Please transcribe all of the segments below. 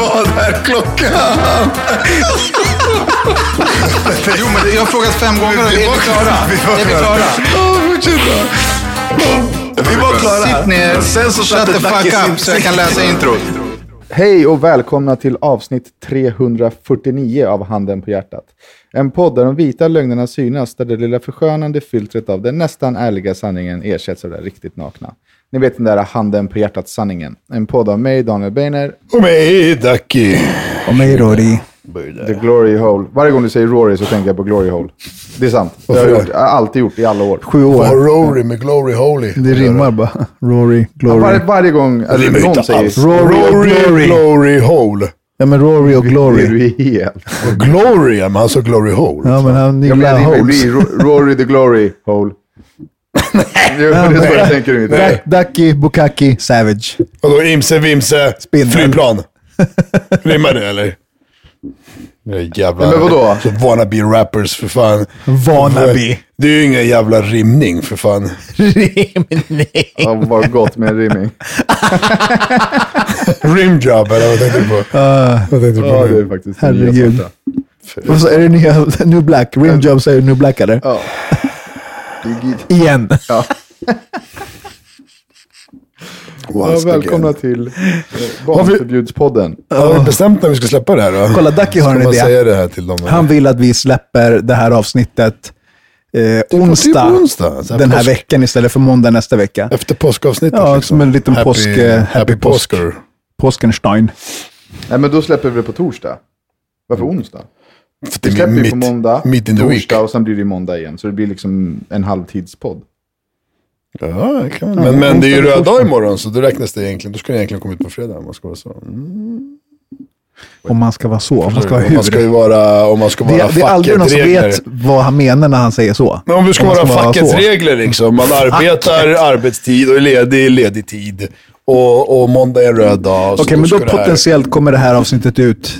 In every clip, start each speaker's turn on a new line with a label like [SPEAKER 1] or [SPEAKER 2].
[SPEAKER 1] Vad är klockan?
[SPEAKER 2] Jo, men jag har frågat fem gånger är vi klara? Är vi klara?
[SPEAKER 1] Ja, fortsätt. Vi var klara.
[SPEAKER 2] Sitt ner,
[SPEAKER 1] Sen så
[SPEAKER 2] shut the fuck up så jag kan läsa introt.
[SPEAKER 3] Hej och välkomna till avsnitt 349 av Handen på hjärtat. En podd där de vita lögnerna synas, där det lilla förskönande filtret av den nästan ärliga sanningen ersätts av det riktigt nakna. Ni vet den där Handen på hjärtat-sanningen. En podd av mig, Daniel Beiner,
[SPEAKER 1] Och mig, Ducky.
[SPEAKER 4] Och mig Rory.
[SPEAKER 3] The Glory Hole. Varje gång du säger Rory så tänker jag på Glory Hole. Det är sant. Det har jag, gjort. jag har alltid gjort i alla år.
[SPEAKER 4] Sju år.
[SPEAKER 1] Rory med Glory Holy?
[SPEAKER 4] Det rimmar bara. Rory, Glory.
[SPEAKER 3] Varje, varje gång
[SPEAKER 1] Det ju
[SPEAKER 3] någon
[SPEAKER 1] inte
[SPEAKER 3] säger
[SPEAKER 1] alls.
[SPEAKER 4] Rory och
[SPEAKER 1] Rory,
[SPEAKER 4] Glory.
[SPEAKER 1] Glory Hole.
[SPEAKER 4] Ja men Rory och Glory.
[SPEAKER 3] du helt...
[SPEAKER 1] Och Glory, ja, men han sa Glory Hole.
[SPEAKER 4] Ja men han
[SPEAKER 3] Ja, men
[SPEAKER 4] gillar
[SPEAKER 3] det
[SPEAKER 4] holes.
[SPEAKER 3] Rory the Glory Hole. Jo, det är så jag tänker inte.
[SPEAKER 4] Duck- Ducky, Bukaki, Savage.
[SPEAKER 1] Och då Imse Vimse,
[SPEAKER 4] Spindel.
[SPEAKER 1] flygplan. Rimmar det eller? Det är jävla...
[SPEAKER 3] Men vadå?
[SPEAKER 1] Wannabe rappers för fan.
[SPEAKER 4] Wannabe.
[SPEAKER 1] Det är ju ingen jävla rimning för fan.
[SPEAKER 4] Rimning.
[SPEAKER 3] Ja, vad gott med en rimming.
[SPEAKER 1] Rimjob eller vad tänkte du på? vad tänkte du på?
[SPEAKER 3] Ja, det
[SPEAKER 1] nu?
[SPEAKER 3] är faktiskt
[SPEAKER 4] Herregud. så är det nya New Black. Rimjob säger New Black eller?
[SPEAKER 3] Ja.
[SPEAKER 4] Igen.
[SPEAKER 3] Ja. Ja, välkomna
[SPEAKER 1] again.
[SPEAKER 3] till eh, Barnförbudspodden.
[SPEAKER 1] Har vi bestämt när vi ska släppa det här då?
[SPEAKER 4] Kolla, Ducky har en idé.
[SPEAKER 1] säga det här till dem? eller?
[SPEAKER 4] Han vill att vi släpper det här avsnittet eh, onsdag,
[SPEAKER 1] typ onsdag.
[SPEAKER 4] Den här
[SPEAKER 1] påsk-
[SPEAKER 4] veckan istället för måndag nästa vecka.
[SPEAKER 1] Efter påskavsnittet.
[SPEAKER 4] Ja,
[SPEAKER 1] liksom.
[SPEAKER 4] som en liten
[SPEAKER 1] happy,
[SPEAKER 4] påsk, eh,
[SPEAKER 1] Happy,
[SPEAKER 4] happy påsk. Påskenstein.
[SPEAKER 3] Nej, men då släpper vi det på torsdag. Varför onsdag?
[SPEAKER 1] För
[SPEAKER 3] Vi
[SPEAKER 1] det
[SPEAKER 3] släpper
[SPEAKER 1] är
[SPEAKER 3] ju
[SPEAKER 1] mitt,
[SPEAKER 3] på måndag,
[SPEAKER 1] mitt in the week.
[SPEAKER 3] torsdag och sen blir det ju måndag igen. Så det blir liksom en halvtidspodd.
[SPEAKER 1] Ja, det kan man. Men, men det är ju röd dag imorgon, så då räknas det egentligen. Då ska det egentligen komma ut på fredag om man ska vara så. Mm.
[SPEAKER 4] Om man ska vara så. Om man ska vara
[SPEAKER 1] Om man ska vara, om man ska vara
[SPEAKER 4] Det, det är aldrig någon som vet vad han menar när han säger så.
[SPEAKER 1] Men om du ska
[SPEAKER 4] man
[SPEAKER 1] vara fackets
[SPEAKER 4] så.
[SPEAKER 1] regler liksom. Man arbetar arbetstid och är ledig ledig tid. Och, och måndag är en röd dag.
[SPEAKER 4] Okej, men då
[SPEAKER 1] ska det här-
[SPEAKER 4] potentiellt kommer det här avsnittet ut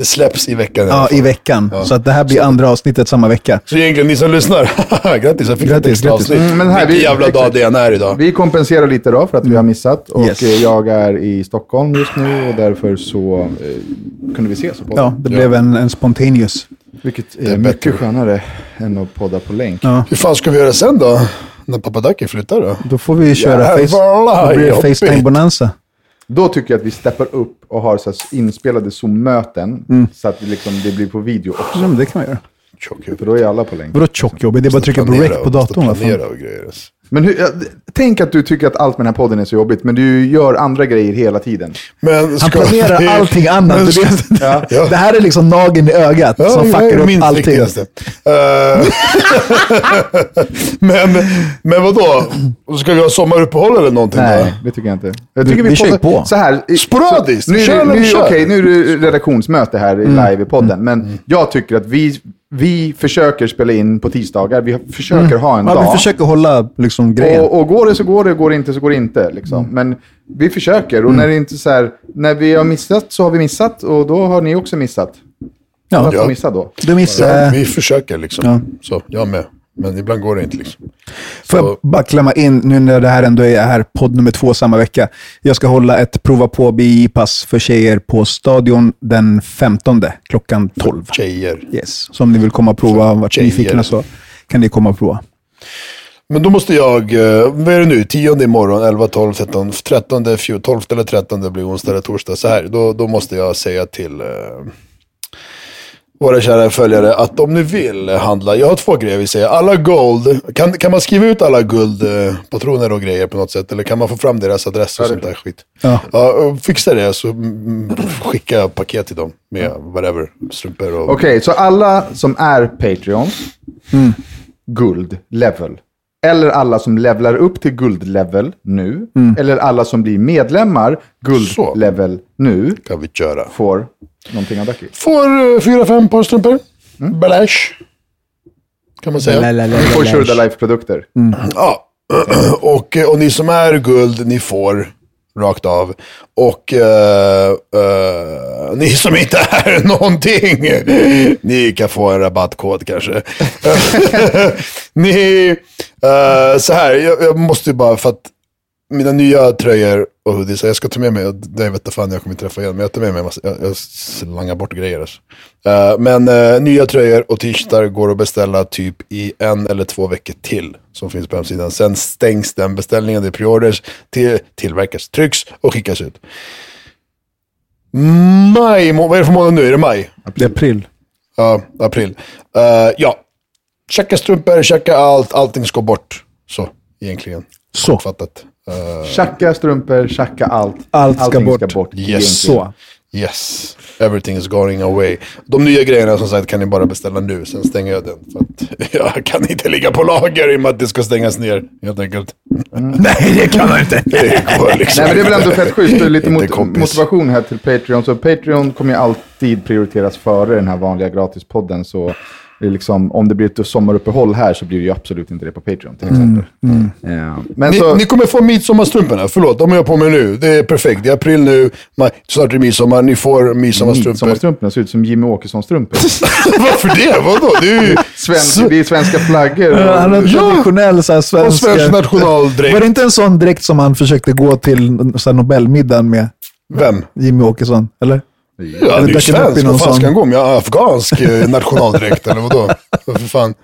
[SPEAKER 1] Det släpps i veckan.
[SPEAKER 4] ja,
[SPEAKER 1] alla
[SPEAKER 4] i veckan. Så att det här blir andra avsnittet samma vecka.
[SPEAKER 1] Så egentligen ni som lyssnar, grattis, jag fick ett
[SPEAKER 4] Grattis,
[SPEAKER 1] extra
[SPEAKER 4] grattis.
[SPEAKER 1] avsnitt.
[SPEAKER 3] Mm, men här,
[SPEAKER 1] Vilken
[SPEAKER 3] vi-
[SPEAKER 1] jävla dag det än är idag.
[SPEAKER 3] Vi kompenserar lite då för att vi har missat. Och
[SPEAKER 4] Yes.
[SPEAKER 3] eh, jag är i Stockholm just nu och därför så eh, kunde vi ses på podden.
[SPEAKER 4] Ja, det blev en, en spontaneous.
[SPEAKER 3] Vilket
[SPEAKER 1] är
[SPEAKER 3] är mycket
[SPEAKER 1] bättre.
[SPEAKER 3] skönare än att podda på länk.
[SPEAKER 4] Ja.
[SPEAKER 1] Hur fan ska vi göra sen då? När pappa Ducky flyttar då?
[SPEAKER 4] Då får vi köra face,
[SPEAKER 1] Jävlar,
[SPEAKER 4] blir
[SPEAKER 3] Då tycker jag att vi steppar upp och har så här inspelade Zoom-möten.
[SPEAKER 4] Mm.
[SPEAKER 3] Så att det, liksom, det blir på video också.
[SPEAKER 4] Ja, men det kan man göra.
[SPEAKER 1] Tjockhuvud.
[SPEAKER 3] För då är alla på länk.
[SPEAKER 4] Vadå tjockjobbigt? Det är bara att trycka på rec på datorn.
[SPEAKER 1] Planera och grejer.
[SPEAKER 3] Men hur, tänk att du tycker att allt med den här podden är så jobbigt, men du gör andra grejer hela tiden.
[SPEAKER 1] Men
[SPEAKER 4] Han planerar
[SPEAKER 1] vi-
[SPEAKER 4] allting annat.
[SPEAKER 1] Men ska-
[SPEAKER 4] vet,
[SPEAKER 3] Ja.
[SPEAKER 4] Det här är liksom nageln i ögat
[SPEAKER 1] Ja,
[SPEAKER 4] som
[SPEAKER 1] det
[SPEAKER 4] fuckar upp
[SPEAKER 1] minst
[SPEAKER 4] allting.
[SPEAKER 1] viktigaste. Eh, men, men vadå? Ska vi ha sommaruppehåll eller någonting
[SPEAKER 3] Nej,
[SPEAKER 1] då?
[SPEAKER 3] det tycker jag inte. Jag
[SPEAKER 4] Vi-
[SPEAKER 3] tycker
[SPEAKER 4] vi kör ju
[SPEAKER 3] poddar-
[SPEAKER 4] på.
[SPEAKER 3] Så här,
[SPEAKER 1] Sporadiskt.
[SPEAKER 3] Så, nu,
[SPEAKER 1] Kör
[SPEAKER 3] det, nu,
[SPEAKER 1] kör.
[SPEAKER 3] okej, nu är det redaktionsmöte här i live i podden, men jag tycker att vi, vi försöker spela in på tisdagar. Vi försöker ha en
[SPEAKER 4] Ja,
[SPEAKER 3] dag.
[SPEAKER 4] vi försöker hålla liksom grejen.
[SPEAKER 3] Och, och går det så går det, går det inte så går det inte. Liksom. Men vi försöker och när det inte så här, när vi har missat så har vi missat och då har ni också missat.
[SPEAKER 4] ja,
[SPEAKER 3] Varför
[SPEAKER 1] Ja.
[SPEAKER 3] missa då?
[SPEAKER 4] du missade...
[SPEAKER 1] Ja, vi försöker liksom.
[SPEAKER 4] Ja.
[SPEAKER 1] Så, jag med. Men ibland går det inte liksom.
[SPEAKER 4] Får jag bara klämma in, nu när det här ändå är här podd nummer två samma vecka. Jag ska hålla ett prova på BI-pass för tjejer på Stadion den 15 klockan 12.
[SPEAKER 1] Tjejer.
[SPEAKER 4] Yes. Så om ni vill komma och prova, varit
[SPEAKER 1] tjejer.
[SPEAKER 4] nyfikna så kan ni komma och prova.
[SPEAKER 1] Men då måste jag, eh, vad är det nu, 10 imorgon, 11, 12, 13, 13, 14, 12 eller 13 blir onsdag eller torsdag. Så här, då, då måste jag säga till eh, våra kära följare att om ni vill handla, jag har två grejer vi säger. Alla guld, kan, kan man skriva ut alla guldpatroner och grejer på något sätt? Eller kan man få fram deras adress och sånt där skit?
[SPEAKER 4] Ja.
[SPEAKER 1] Ja, fixa det så mm, skickar jag paket till dem med whatever, strumpor och...
[SPEAKER 3] Okej, så alla som är Patreons, guld, level. Eller alla som levlar upp till guldlevel nu. Eller alla som blir medlemmar, guldlevel nu,
[SPEAKER 1] kan vi köra.
[SPEAKER 3] får någonting av Ducky?
[SPEAKER 1] Får eh, fyra, fem par strumpor.
[SPEAKER 3] Mm.
[SPEAKER 1] Balash. Kan man säga.
[SPEAKER 3] Får Shurda Life-produkter.
[SPEAKER 1] Ja. och, eh, och ni som är guld, ni får rakt av. Och eh, eh, ni som inte är någonting, ni kan få en rabattkod kanske. ni, eh, så här, jag, jag måste ju bara för att mina nya tröjor och hoodies, jag ska ta med mig, det vet jag fan jag kommer träffa igen, men jag tar med mig, massa, jag, jag slangar bort grejer alltså. Eh, men eh, nya tröjor och t-shirtar går att beställa typ i en eller två veckor till, som finns på hemsidan. Sen stängs den beställningen, det är preorders, till, tillverkas, trycks och skickas ut. Maj, vad är det för månad nu? Är det maj?
[SPEAKER 4] Det är april.
[SPEAKER 1] Ja, april. Eh, ja, checka strumpor, checka allt, allting ska bort. Så, egentligen.
[SPEAKER 4] Så.
[SPEAKER 1] Kortfattat. Eh,
[SPEAKER 3] Tjacka strumpor, tjacka allt.
[SPEAKER 4] Allt ska
[SPEAKER 3] Allting
[SPEAKER 4] bort.
[SPEAKER 3] ska bort.
[SPEAKER 1] Yes.
[SPEAKER 4] Så.
[SPEAKER 1] Yes, everything is going away. De nya grejerna som sagt kan ni bara beställa nu, sen stänger jag den. För att jag kan inte ligga på lager i och med att det ska stängas ner, helt enkelt.
[SPEAKER 4] Nej, det kan man inte.
[SPEAKER 1] Det går liksom
[SPEAKER 3] Nej, men det är väl ändå fett schysst. Lite mot
[SPEAKER 1] kompis.
[SPEAKER 3] motivation här till Patreon. Så Patreon kommer ju alltid prioriteras före den här vanliga gratispodden. Så liksom, om det blir ett sommaruppehåll här så blir det ju absolut inte det på Patreon till exempel. Ja. Men
[SPEAKER 1] Ni,
[SPEAKER 3] så,
[SPEAKER 1] ni kommer få midsommarstrumporna, förlåt, de har jag på mig nu. Det är perfekt, det är april nu, maj, snart är det midsommar, ni får midsommarstrumpor.
[SPEAKER 3] sommarstrumporna ser ut som Jimmy Åkesson-strumpor.
[SPEAKER 1] Varför det? Vadå? Det är ju
[SPEAKER 3] Svensk, det är svenska flaggor.
[SPEAKER 4] Ja, Han har
[SPEAKER 3] Och,
[SPEAKER 4] traditionell så här,
[SPEAKER 1] och
[SPEAKER 4] svensk...
[SPEAKER 1] svensk nationaldräkt.
[SPEAKER 4] Var det inte en sån dräkt som han försökte gå till så här, Nobelmiddagen med?
[SPEAKER 1] Vem?
[SPEAKER 4] Jimmy Åkesson, eller?
[SPEAKER 1] Ja,
[SPEAKER 4] Eller
[SPEAKER 1] det är ju svensk. Vad fan ska han gå med? Afghansk eh, nationaldräkt eller vadå? För fan.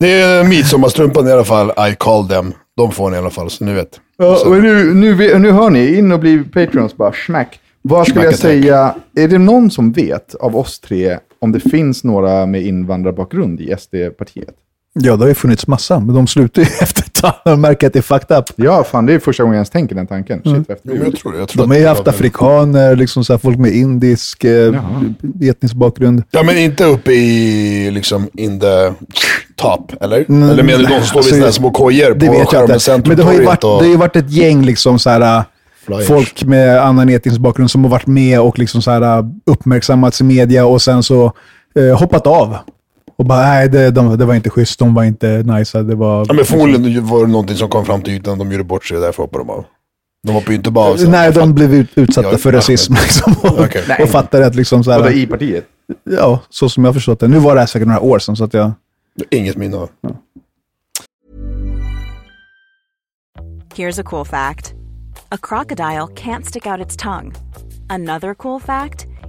[SPEAKER 1] Det är midsommarstrumpan i alla fall. I call them. De får ni i alla fall, så ni vet.
[SPEAKER 3] ja, men nu, nu, nu hör ni, in och bli Patreons bara, smack. Vad skulle jag säga, är det någon som vet av oss tre om det finns några med invandrarbakgrund i SD-partiet?
[SPEAKER 4] Ja, det har ju funnits massa, men de slutar ju efter ett tag när de märker att det är fucked up.
[SPEAKER 3] Ja, fan det är första gången jag ens tänker den tanken. Shit, vad
[SPEAKER 1] Jo, men jag tror det. Jag tror
[SPEAKER 4] De har ju haft afrikaner, liksom så här, folk med indisk eh, etnisk bakgrund.
[SPEAKER 1] Ja, men inte uppe i, liksom, in the top, eller?
[SPEAKER 4] Mm,
[SPEAKER 1] eller menar du de står vid
[SPEAKER 4] alltså,
[SPEAKER 1] sådana här små kojor på
[SPEAKER 4] vet jag
[SPEAKER 1] skärmen
[SPEAKER 4] Men det har, ju varit,
[SPEAKER 1] och
[SPEAKER 4] det har ju varit ett gäng liksom så här,
[SPEAKER 1] flyers?
[SPEAKER 4] folk med annan etnisk bakgrund som har varit med och liksom så här, uppmärksammats i media och sen så eh, hoppat av. Och bara, nej, det, de, det var inte schysst, de var inte nice. Det var...
[SPEAKER 1] Ja, men förmodligen var det någonting som kom fram till ytan, de gjorde bort sig, därför hoppade de av. De hoppade ju inte bara av. så-
[SPEAKER 4] Nej, de blev ut, utsatta
[SPEAKER 1] Ja,
[SPEAKER 4] för
[SPEAKER 1] ja.
[SPEAKER 4] rasism liksom, och,
[SPEAKER 1] Okej.
[SPEAKER 4] och fattade att liksom så
[SPEAKER 3] Vadå,
[SPEAKER 4] här,
[SPEAKER 3] i partiet?
[SPEAKER 4] ja, så som jag förstått det. Nu var det här säkert några år sedan, så att jag...
[SPEAKER 1] Inget minne av.
[SPEAKER 5] Here's a cool fact a crocodile can't stick out its tongue. Another cool fact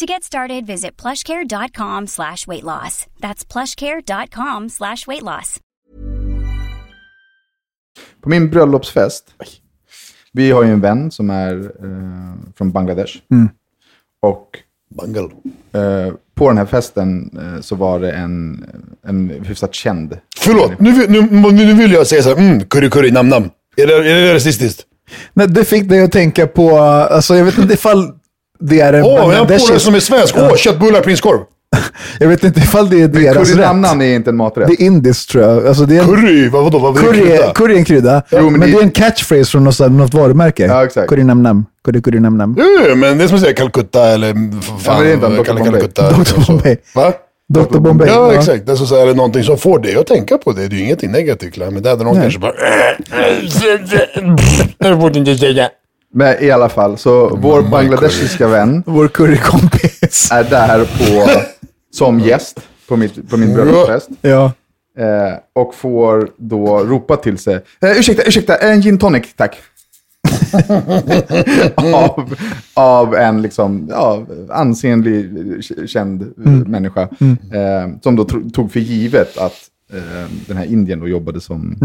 [SPEAKER 6] To get started, visit plushcare.com slash weight loss. That's plushcare.com slash weight loss.
[SPEAKER 3] På min bröllopsfest, vi har ju en vän som är eh, från Bangladesh. Och
[SPEAKER 1] Bangal.
[SPEAKER 3] eh, på den här festen eh, så var det en, en hyfsat känd.
[SPEAKER 1] Förlåt, nu, vill- nu, nu vill jag säga så här, mm, curry curry nam nam. Är det, är det rasistiskt?
[SPEAKER 4] Nej, det fick dig att tänka på, alltså jag vet inte ifall det är en
[SPEAKER 1] Åh, jag har en polare som är svensk. Åh, köttbullar, prinskorv.
[SPEAKER 4] Jag vet inte ifall det är deras rätt.
[SPEAKER 3] namnan är inte en maträtt.
[SPEAKER 4] Det är indiskt tror jag. Alltså, det är en,
[SPEAKER 1] Curry, vad, vadå? Vad
[SPEAKER 4] curry,
[SPEAKER 1] krydda?
[SPEAKER 4] curry är en krydda,
[SPEAKER 3] Jo,
[SPEAKER 4] men,
[SPEAKER 3] men
[SPEAKER 4] det
[SPEAKER 3] det-
[SPEAKER 4] är en catchphrase från något, något varumärke.
[SPEAKER 3] Ja, exakt.
[SPEAKER 4] Nam. Curry curry nam nam.
[SPEAKER 1] Jo, men det är som att säga Calcutta eller fan,
[SPEAKER 3] Ja, men Dr.
[SPEAKER 1] Calcutta.
[SPEAKER 4] Dr. Bombay.
[SPEAKER 1] Va?
[SPEAKER 4] Dr. Bombay.
[SPEAKER 1] Ja, exakt. Det är, så, är det någonting som får dig att tänka på det. Det är ju ingenting negativt, men det hade någon kanske bara... Jag borde inte säga.
[SPEAKER 3] Men i alla fall, så vår bangladeshiska vän
[SPEAKER 4] Vår currykompis.
[SPEAKER 3] är där på, som gäst på, mitt, på min bröllopsfest.
[SPEAKER 4] Ja.
[SPEAKER 3] Eh, och får då ropa till sig. Eh, ursäkta, ursäkta, en gin tonic tack. av, av en liksom, ja, ansenlig, känd
[SPEAKER 4] Mm.
[SPEAKER 3] människa. Eh, som då tog för givet att eh, den här Indien då jobbade som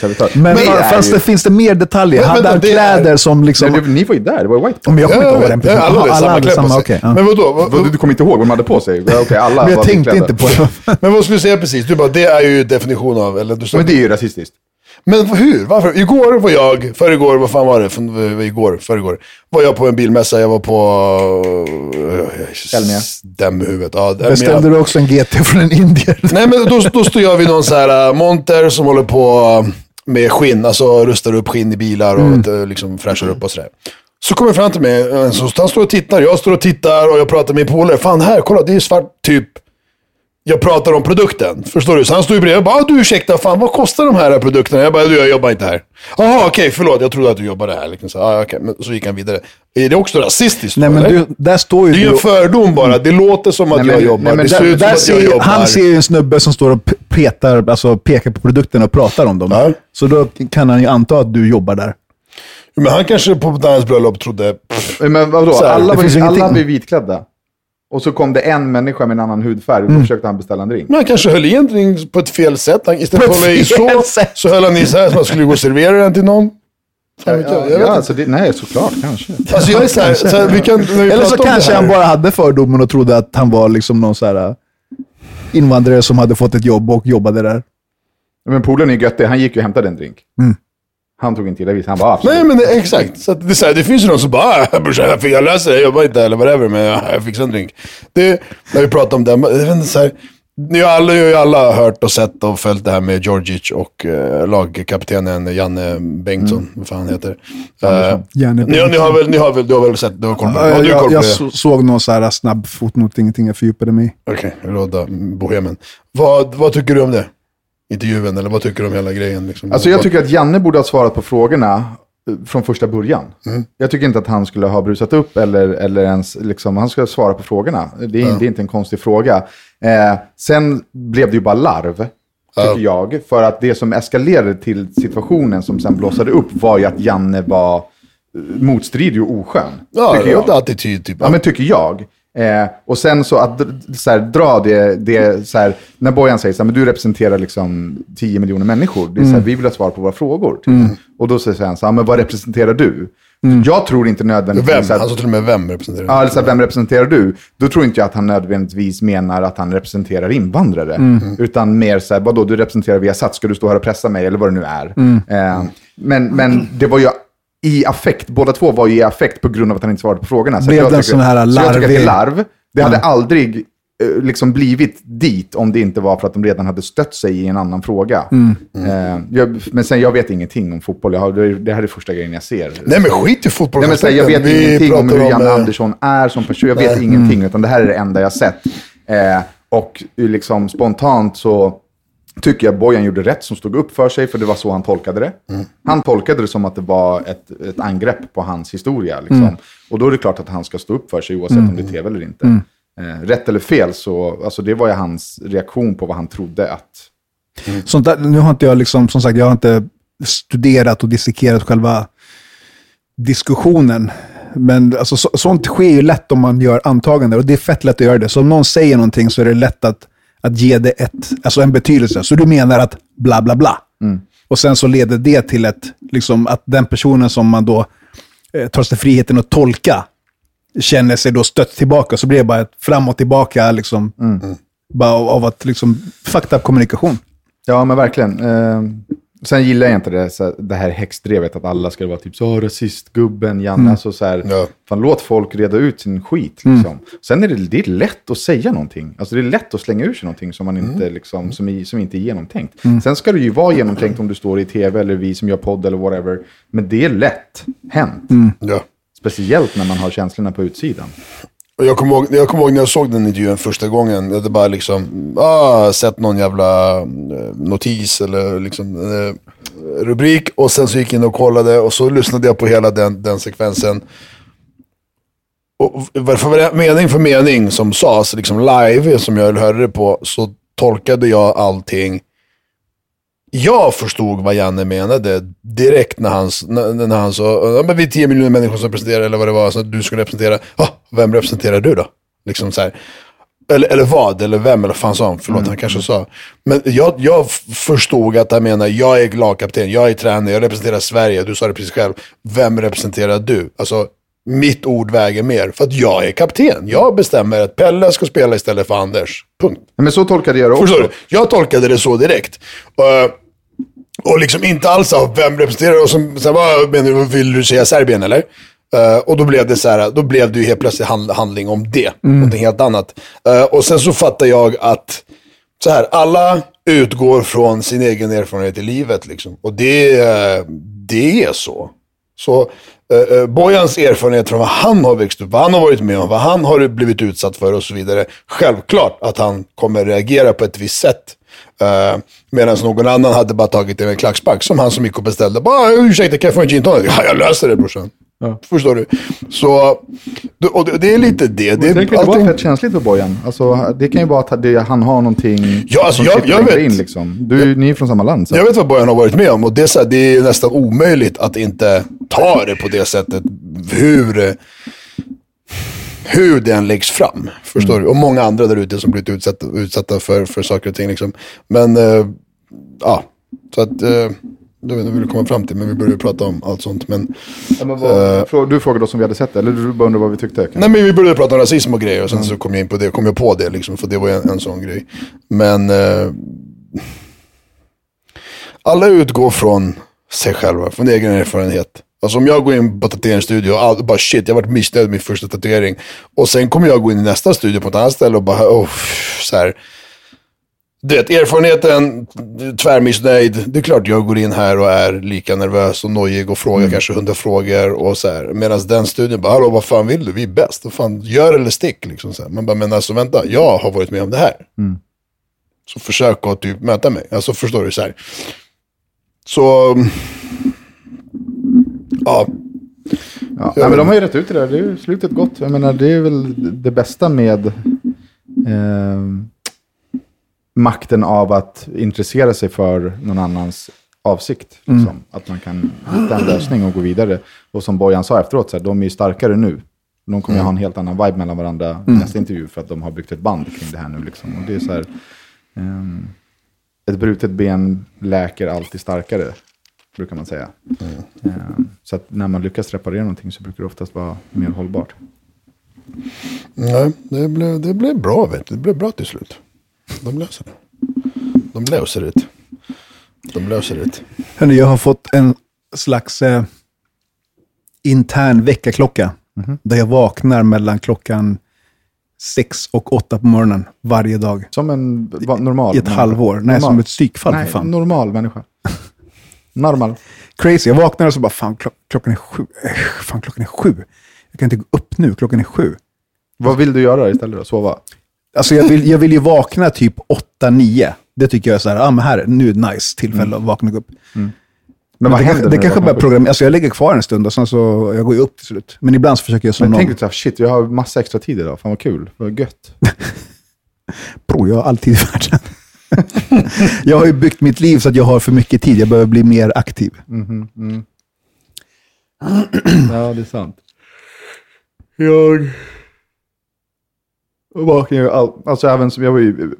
[SPEAKER 3] servitör.
[SPEAKER 4] Men, fanns
[SPEAKER 3] ju-
[SPEAKER 4] det, finns det mer detaljer?
[SPEAKER 1] Men
[SPEAKER 4] Hade han
[SPEAKER 1] det är-
[SPEAKER 4] kläder som liksom...
[SPEAKER 3] Det- ni var ju där, det var white
[SPEAKER 4] Men jag kommer inte ihåg den
[SPEAKER 1] Ja,
[SPEAKER 4] personen...
[SPEAKER 1] alla hade
[SPEAKER 4] Alla
[SPEAKER 1] samma
[SPEAKER 4] hade
[SPEAKER 1] kläder
[SPEAKER 4] samma, ja.
[SPEAKER 1] Men vadå? Vad-
[SPEAKER 3] Vad- Du kommer inte ihåg vad de hade på sig? Ja, okej, alla
[SPEAKER 4] Men jag tänkte inte på det.
[SPEAKER 1] Men vad skulle du säga precis? Du bara, det är ju definition av... Eller du
[SPEAKER 3] Men det är ju rasistiskt.
[SPEAKER 1] Men hur? Varför? Igår var jag, förrgår, vad fan var det? För, igår, förrgår. Var jag på en bilmässa, jag var på...
[SPEAKER 3] Elmia.
[SPEAKER 1] Stämhuvudet. Ja.
[SPEAKER 4] Beställde du också en GT från en indier?
[SPEAKER 1] Nej men då, då står jag vid någon så här äh, monter som håller på med skinn, alltså rustar upp skinn i bilar och mm. liksom fräschar upp och sådär. Så kommer fram till mig, en som- han står och tittar, jag står och tittar och jag pratar med min polare. Fan här, kolla det är svart typ. Jag pratar om produkten, förstår du? Så han står ju bredvid och bara, "Ah, du ursäkta, fan vad kostar de här produkterna? Jag bara, du jag jobbar inte här. Jaha okej, förlåt, jag trodde att du jobbade här. Liksom så, ah, okej. men så gick han vidare. Är det också rasistiskt?
[SPEAKER 4] Nej, men du, där står ju
[SPEAKER 1] Det är ju en fördom bara, det låter som att
[SPEAKER 3] Nej, men-
[SPEAKER 1] jag jobbar.
[SPEAKER 3] nej, men
[SPEAKER 1] det
[SPEAKER 3] där-
[SPEAKER 1] ser ut som att jag jobbar.
[SPEAKER 4] han ser ju en snubbe som står och petar, alltså pekar på produkterna och pratar om dem.
[SPEAKER 1] Ja.
[SPEAKER 4] Så då kan han ju anta att du jobbar där.
[SPEAKER 1] Men han kanske på hans bröllop trodde, pff,
[SPEAKER 3] Men vadå, alla, var, alla var ju vitklädda. Och så kom det en människa med en annan hudfärg och då försökte han beställa en drink.
[SPEAKER 1] Men han kanske höll i en drink på ett fel sätt. Han, istället för att hålla i så, så höll han i så här så man skulle gå och servera den till någon. Jag, jag vet
[SPEAKER 3] ja,
[SPEAKER 1] inte.
[SPEAKER 3] alltså det, nej, såklart, kanske.
[SPEAKER 1] Alltså jag är så här, så här vi kan, när vi
[SPEAKER 4] Eller så kanske han bara hade fördomen och trodde att han var liksom någon så här äh, invandrare som hade fått ett jobb och jobbade där.
[SPEAKER 3] Men polaren är göttig, han gick ju och hämtade en drink. Han tog inte illa vid han bara absolut.
[SPEAKER 1] Nej men det, exakt. Så att det, är så här, det finns ju någon som bara, "Ah, brorsan jag, jag löser det, jag jobbar inte eller whatever, men jag, jag fixar en drink. Det, när vi pratar om det, jag inte, så här, ni har alla, har alla hört och sett och följt det här med Georgic och eh, lagkaptenen Janne Bengtsson, vad fan han heter. Eh,
[SPEAKER 4] Janne
[SPEAKER 1] ni, ni har väl, ni har väl, du har väl sett, du har koll på det?
[SPEAKER 4] Ja, jag jag
[SPEAKER 1] det?
[SPEAKER 4] så- såg någon så här snabb fotnot, ingenting jag fördjupade mig i.
[SPEAKER 1] Okej, Råda Bohemen. Vad, vad tycker du om det? Intervjun, eller vad tycker du om hela grejen? Liksom?
[SPEAKER 3] Alltså jag tycker att Janne borde ha svarat på frågorna eh, från första början. Jag tycker inte att han skulle ha brusat upp eller, eller ens, liksom, han skulle svara på frågorna. Det är, det är inte en konstig fråga. Eh, sen blev det ju bara larv, tycker jag. För att det som eskalerade till situationen som sen blossade upp var ju att Janne var eh, motstridig och oskön.
[SPEAKER 1] Ja,
[SPEAKER 3] tycker jag.
[SPEAKER 1] attityd typ.
[SPEAKER 3] Ja, men tycker jag. Eh, och sen så att så här, dra det, det så här, när Bojan säger så här, men du representerar liksom 10 miljoner människor. Det är så här, vi vill ha svar på våra frågor. Typ. Och då säger han så här, men vad representerar du? Jag tror inte nödvändigtvis
[SPEAKER 1] Vem?
[SPEAKER 3] här-
[SPEAKER 1] Han sa till och med vem representerar
[SPEAKER 3] Ja, alltså, vem representerar du? Då tror inte jag att han nödvändigtvis menar att han representerar invandrare. Utan mer så här, vadå, du representerar Viasat, ska du stå här och pressa mig eller vad det nu är. Eh, men, men det var ju i affekt, båda två var ju i affekt på grund av att han inte svarade på frågorna. Så
[SPEAKER 4] Blev
[SPEAKER 3] jag
[SPEAKER 4] det en
[SPEAKER 3] tycker-
[SPEAKER 4] sån här
[SPEAKER 3] så jag tycker att det är larv. Det hade aldrig eh, liksom blivit dit om det inte var för att de redan hade stött sig i en annan fråga. Eh, jag, men sen, jag vet ingenting om fotboll. Jag har, det, här är första grejen jag ser.
[SPEAKER 1] Nej men skit i fotboll.
[SPEAKER 3] Nej, men här, jag vet
[SPEAKER 1] Vi
[SPEAKER 3] ingenting om hur Janne
[SPEAKER 1] eh,
[SPEAKER 3] Andersson är som person. Jag vet ingenting, utan det här är det enda jag sett. Eh, och liksom spontant så tycker jag Bojan gjorde rätt som stod upp för sig, för det var så han tolkade det. Han tolkade det som att det var ett, ett angrepp på hans historia. Liksom. Och då är det klart att han ska stå upp för sig oavsett om det är tv eller inte. Eh, rätt eller fel, så alltså, det var ju hans reaktion på vad han trodde att...
[SPEAKER 4] Sånt där, nu har inte jag liksom, som sagt, jag har inte studerat och dissekerat själva diskussionen. Men alltså, så, sånt sker ju lätt om man gör antaganden och det är fett lätt att göra det. Så om någon säger någonting så är det lätt att, att ge det ett, alltså en betydelse. Så du menar att bla bla bla. Och sen så leder det till ett, liksom, att den personen som man då eh, tar sig friheten att tolka känner sig då stött tillbaka. Så blir det bara ett fram och tillbaka liksom, bara av, av att liksom, up kommunikation.
[SPEAKER 3] Ja, men verkligen. Eh, sen gillar jag inte det, så, det här häxdrevet att alla ska vara typ så rasistgubben, Janne. Alltså, så här,
[SPEAKER 1] Ja.
[SPEAKER 3] fan, låt folk reda ut sin skit. Liksom. Sen är det, det är lätt att säga någonting. Alltså, det är lätt att slänga ur sig någonting som, man inte, liksom, som, i, som inte är genomtänkt. Sen ska det ju vara genomtänkt om du står i tv eller vi som gör podd eller whatever. Men det är lätt hänt.
[SPEAKER 1] Ja.
[SPEAKER 3] Speciellt när man har känslorna på utsidan.
[SPEAKER 1] Och jag kommer ihåg, jag kommer ihåg när jag såg den intervjun första gången. Jag hade bara liksom, ah, sett någon jävla eh, notis eller liksom eh, rubrik. Och sen så gick jag in och kollade och så lyssnade jag på hela den, den sekvensen. Och för det mening för mening som sades liksom live, som jag hörde det på, så tolkade jag allting jag förstod vad Janne menade direkt när han, när, när han sa, ja, men vi är 10 miljoner människor som representerar, eller vad det var, så du skulle representera, ah, vem representerar du då? Liksom så här. Eller, eller vad, eller vem, eller fan sa han? Förlåt, han kanske sa. Men jag, jag förstod att han menar, jag är lagkapten, jag är tränare, jag representerar Sverige, du sa det precis själv. Vem representerar du? Alltså, mitt ord väger mer, för att jag är kapten. Jag bestämmer att Pelle ska spela istället för Anders. Punkt.
[SPEAKER 3] Men så tolkade jag det också.
[SPEAKER 1] Förstår du? Jag tolkade det så direkt. Uh, och liksom inte alls av vem representerar och som, här, vad menar du, vill du säga Serbien eller? Uh, och då blev det så här, då blev det ju helt plötsligt hand, handling om det. Mm. Någonting helt annat. Uh, och sen så fattar jag att, så här, alla utgår från sin egen erfarenhet i livet liksom. Och det, det är så. Så uh, Bojans erfarenhet från vad han har växt upp, vad han har varit med om, vad han har blivit utsatt för och så vidare. Självklart att han kommer reagera på ett visst sätt. Uh, Medan någon annan hade bara tagit en klackspark. Som han som gick och beställde. Bara, ursäkta kan jag få en gin tonic? Ja, jag löser det brorsan. Ja. Förstår du? Så, och det är lite det. Det,
[SPEAKER 3] det kan allting... vara fett känsligt för Bojan. Alltså, det kan ju vara att det, han har någonting
[SPEAKER 1] ja, alltså, som jag, jag vet,
[SPEAKER 3] in. Liksom. Du, jag, ni är från samma land. Så.
[SPEAKER 1] Jag vet vad Bojan har varit med om. Och det är, så här, det är nästan omöjligt att inte ta det på det sättet. Hur hur den läggs fram. Förstår mm. du? Och många andra där ute som blivit utsatta, utsatta för, för saker och ting. Liksom. Men, uh, ja, så att... Uh, det vet inte vad vi komma fram till, men vi började prata om allt sånt. Men,
[SPEAKER 3] ja, men vad, uh, du frågade oss om vi hade sett det, eller du bara undrade vad vi tyckte?
[SPEAKER 1] Nej, men vi började prata om rasism och grejer och sen mm. så kom jag in på det, kom jag på det, liksom, för det var en, en sån grej. Men uh, alla utgår från sig själva, från egen erfarenhet. Alltså om jag går in på tatueringsstudio och bara shit, jag varit missnöjd med min första tatuering. Och sen kommer jag gå in i nästa studio på ett annat ställe och bara, oh, så här. Du vet, erfarenheten, tvärmissnöjd. Det är klart jag går in här och är lika nervös och nojig och frågar mm. kanske hundra frågor. Och så här. Medan den studion bara, hallå vad fan vill du? Vi är bäst. Vad fan, gör eller stick. Liksom, så här. Man bara, men alltså vänta, jag har varit med om det här. Mm. Så försök att typ möta mig. Alltså förstår du? så här. Så Ja.
[SPEAKER 3] Ja, nej, men de har ju rätt ut det där. Det är ju slutet gott. Jag menar, det är väl det bästa med eh, makten av att intressera sig för någon annans avsikt. Liksom. Mm. Att man kan hitta en lösning och gå vidare. Och som Bojan sa efteråt, så här, de är ju starkare nu. De kommer mm. ha en helt annan vibe mellan varandra mm. nästa intervju för att de har byggt ett band kring det här nu. Liksom. Och det är så här, um, ett brutet ben läker alltid starkare brukar man säga. Mm. Så att när man lyckas reparera någonting så brukar det oftast vara mer hållbart.
[SPEAKER 1] Nej, det blev, det blev bra. Vet du. Det blev bra till slut. De löser det. De löser det. De löser det.
[SPEAKER 4] Hörrni, jag har fått en slags eh, intern väckarklocka. Mm -hmm. Där jag vaknar mellan klockan sex och åtta på morgonen varje dag.
[SPEAKER 3] Som en normal
[SPEAKER 4] I ett
[SPEAKER 3] människa.
[SPEAKER 4] halvår. Nej, normal. som ett psykfall Nej, för fan.
[SPEAKER 3] normal människa. Normal.
[SPEAKER 4] Crazy. Jag vaknar och så bara, fan klock, klockan är sju. Äh, fan klockan är sju. Jag kan inte gå upp nu, klockan är sju.
[SPEAKER 3] Vad vill du göra istället då? Sova?
[SPEAKER 4] Alltså jag vill, jag vill ju vakna typ åtta, nio. Det tycker jag är så här, ah, men här, nu är det nice tillfälle mm. att vakna upp. Mm. Men, vad det, händer det kanske bara program, alltså jag lägger kvar en stund och sen så, jag går ju upp till slut. Men ibland så försöker jag
[SPEAKER 3] somna Men tänk dig shit, jag har massa extra tid idag. Fan vad kul, vad gött.
[SPEAKER 4] Bror, jag har alltid i världen. jag har ju byggt mitt liv så att jag har för mycket tid. Jag behöver bli mer aktiv.
[SPEAKER 3] Mm, mm. ja, det är sant. Jag vaknade ju all... Alltså även som jag var ju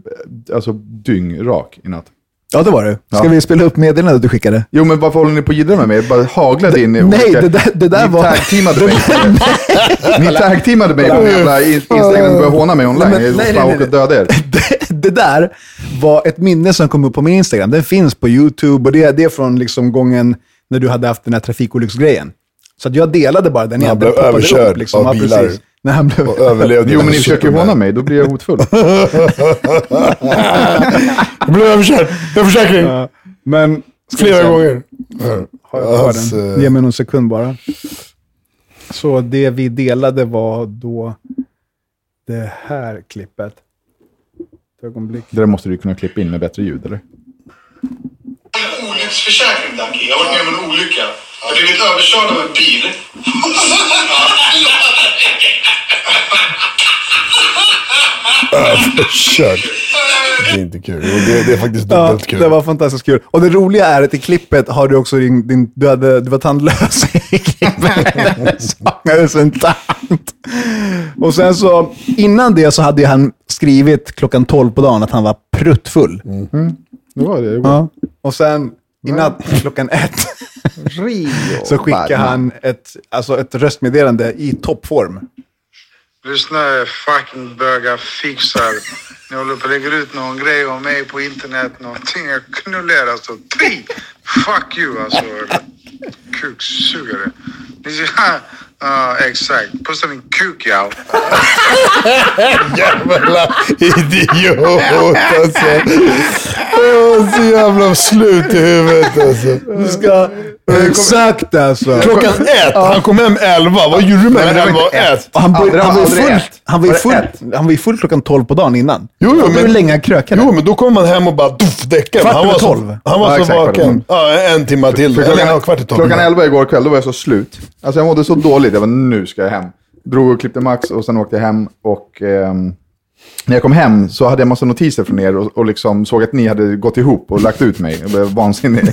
[SPEAKER 3] alltså, dyngrak i natt.
[SPEAKER 4] Ja, det var det. Ska ja. vi spela upp meddelandet du skickade?
[SPEAKER 3] Jo, men varför håller ni på att jiddra med mig? Bara haglade in i
[SPEAKER 4] Nej, olika... det där, det där
[SPEAKER 3] ni
[SPEAKER 4] var...
[SPEAKER 3] Tag-teamade mig. ni tag-teamade mig på jävla Instagram och började håna mig online. Nej, men, nej, nej, nej. döda er.
[SPEAKER 4] Det, det, där var ett minne som kom upp på min Instagram. Den finns på YouTube och det, det är från liksom gången när du hade haft den här trafikolycksgrejen. Så jag delade bara den.
[SPEAKER 1] Han blev överkörd upp, liksom. av bilar. Ja,
[SPEAKER 4] när han blev...
[SPEAKER 1] Och överlevde.
[SPEAKER 3] Jo, men ni försöker håna mig, då blir jag hotfull.
[SPEAKER 1] jag blev överkörd. Jag försäkring. Ja,
[SPEAKER 4] men...
[SPEAKER 1] Flera gånger.
[SPEAKER 4] Har jag alltså... den? Ge mig någon sekund bara. Så det vi delade var då det här klippet. Ett ögonblick.
[SPEAKER 3] Det där måste du kunna klippa in med bättre ljud, eller?
[SPEAKER 1] En olycksförsäkring, Danke. Jag har varit med om en olycka. Jag har blivit överkörd av en bil. Överkörd. det är inte kul. Det, det är faktiskt
[SPEAKER 4] Ja,
[SPEAKER 1] dubbelt kul.
[SPEAKER 4] det var fantastiskt kul. Och det roliga är att i klippet har du också din, din du, hade, du var tandlös i klippet. Saknades en tand. Och sen så, innan det så hade han skrivit klockan 12 på dagen att han var pruttfull.
[SPEAKER 3] Det var det.
[SPEAKER 4] Ja. Och sen i natt klockan ett så skickade han ett, alltså ett röstmeddelande i toppform.
[SPEAKER 7] There's no fucking burger fixer. Ni håller på att lägga ut någon grej om mig på internet. Någonting jag knullar alltså. Tri! Fuck you alltså. Kuksugare. Ni ser... Ja, exakt. Pussa min kuk ja.
[SPEAKER 1] Jävla idiot alltså. Åh, så jävla slut i huvudet alltså.
[SPEAKER 4] Du ska... Exakt alltså.
[SPEAKER 1] Klockan ett, han kom hem elva. Vad gjorde du med
[SPEAKER 3] Nej, men det var
[SPEAKER 1] elva och ett?
[SPEAKER 4] Och han, var ju
[SPEAKER 3] aldrig
[SPEAKER 4] full,
[SPEAKER 3] ett.
[SPEAKER 4] han, var ju
[SPEAKER 3] Var det
[SPEAKER 4] full,
[SPEAKER 3] ett?
[SPEAKER 4] han var ju full klockan 12 på dagen innan.
[SPEAKER 1] Jo, jo, men-
[SPEAKER 4] hur länge krökade?
[SPEAKER 1] Jo, men då kom man hem och bara doff, däckade.
[SPEAKER 4] Kvart över tolv.
[SPEAKER 1] han var
[SPEAKER 3] Ja,
[SPEAKER 1] så vaken. Ja, en timme till.
[SPEAKER 3] För
[SPEAKER 1] Eller ja,
[SPEAKER 3] klockan,
[SPEAKER 1] kvart i tolv.
[SPEAKER 3] klockan 11 igår kväll, då var jag så slut. Alltså jag mådde så dåligt. Jag var nu ska jag hem. Drog och klippte Max och sen åkte jag hem. Och ehm, när jag kom hem så hade jag massa notiser från er och, och liksom såg att ni hade gått ihop och lagt ut mig. Jag blev vansinnig.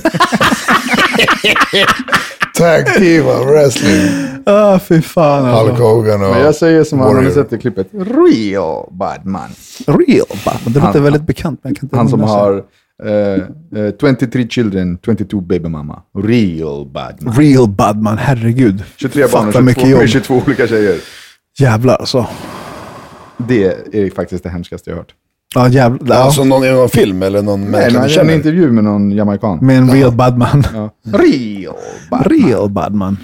[SPEAKER 1] Tag team av wrestling.
[SPEAKER 4] Ah, fy fan
[SPEAKER 1] Hulk
[SPEAKER 4] alltså.
[SPEAKER 1] Hogan och...
[SPEAKER 3] Men jag säger som han har
[SPEAKER 1] Warrior.
[SPEAKER 3] sett i klippet. Real bad man.
[SPEAKER 4] Real Batman. Det låter
[SPEAKER 3] Han-
[SPEAKER 4] väldigt bekant. Men jag kan inte
[SPEAKER 3] Han som har eh, eh, 23 children, 22 baby mama. Real bad man.
[SPEAKER 4] Real Badman, herregud.
[SPEAKER 3] 23 barn och
[SPEAKER 4] mycket
[SPEAKER 3] 22,
[SPEAKER 4] jobb.
[SPEAKER 3] 22 olika tjejer.
[SPEAKER 4] Jävlar alltså.
[SPEAKER 3] Det är faktiskt det hemskaste jag har hört.
[SPEAKER 4] Ja, jävlar. Ja.
[SPEAKER 1] Alltså någon, i någon film eller någon
[SPEAKER 3] Nej,
[SPEAKER 1] människa
[SPEAKER 3] men
[SPEAKER 1] ni
[SPEAKER 3] jag hade en
[SPEAKER 1] känner?
[SPEAKER 3] intervju med någon jamaican.
[SPEAKER 4] Med en real Badman.
[SPEAKER 3] Ja. Real bad
[SPEAKER 4] Real Badman.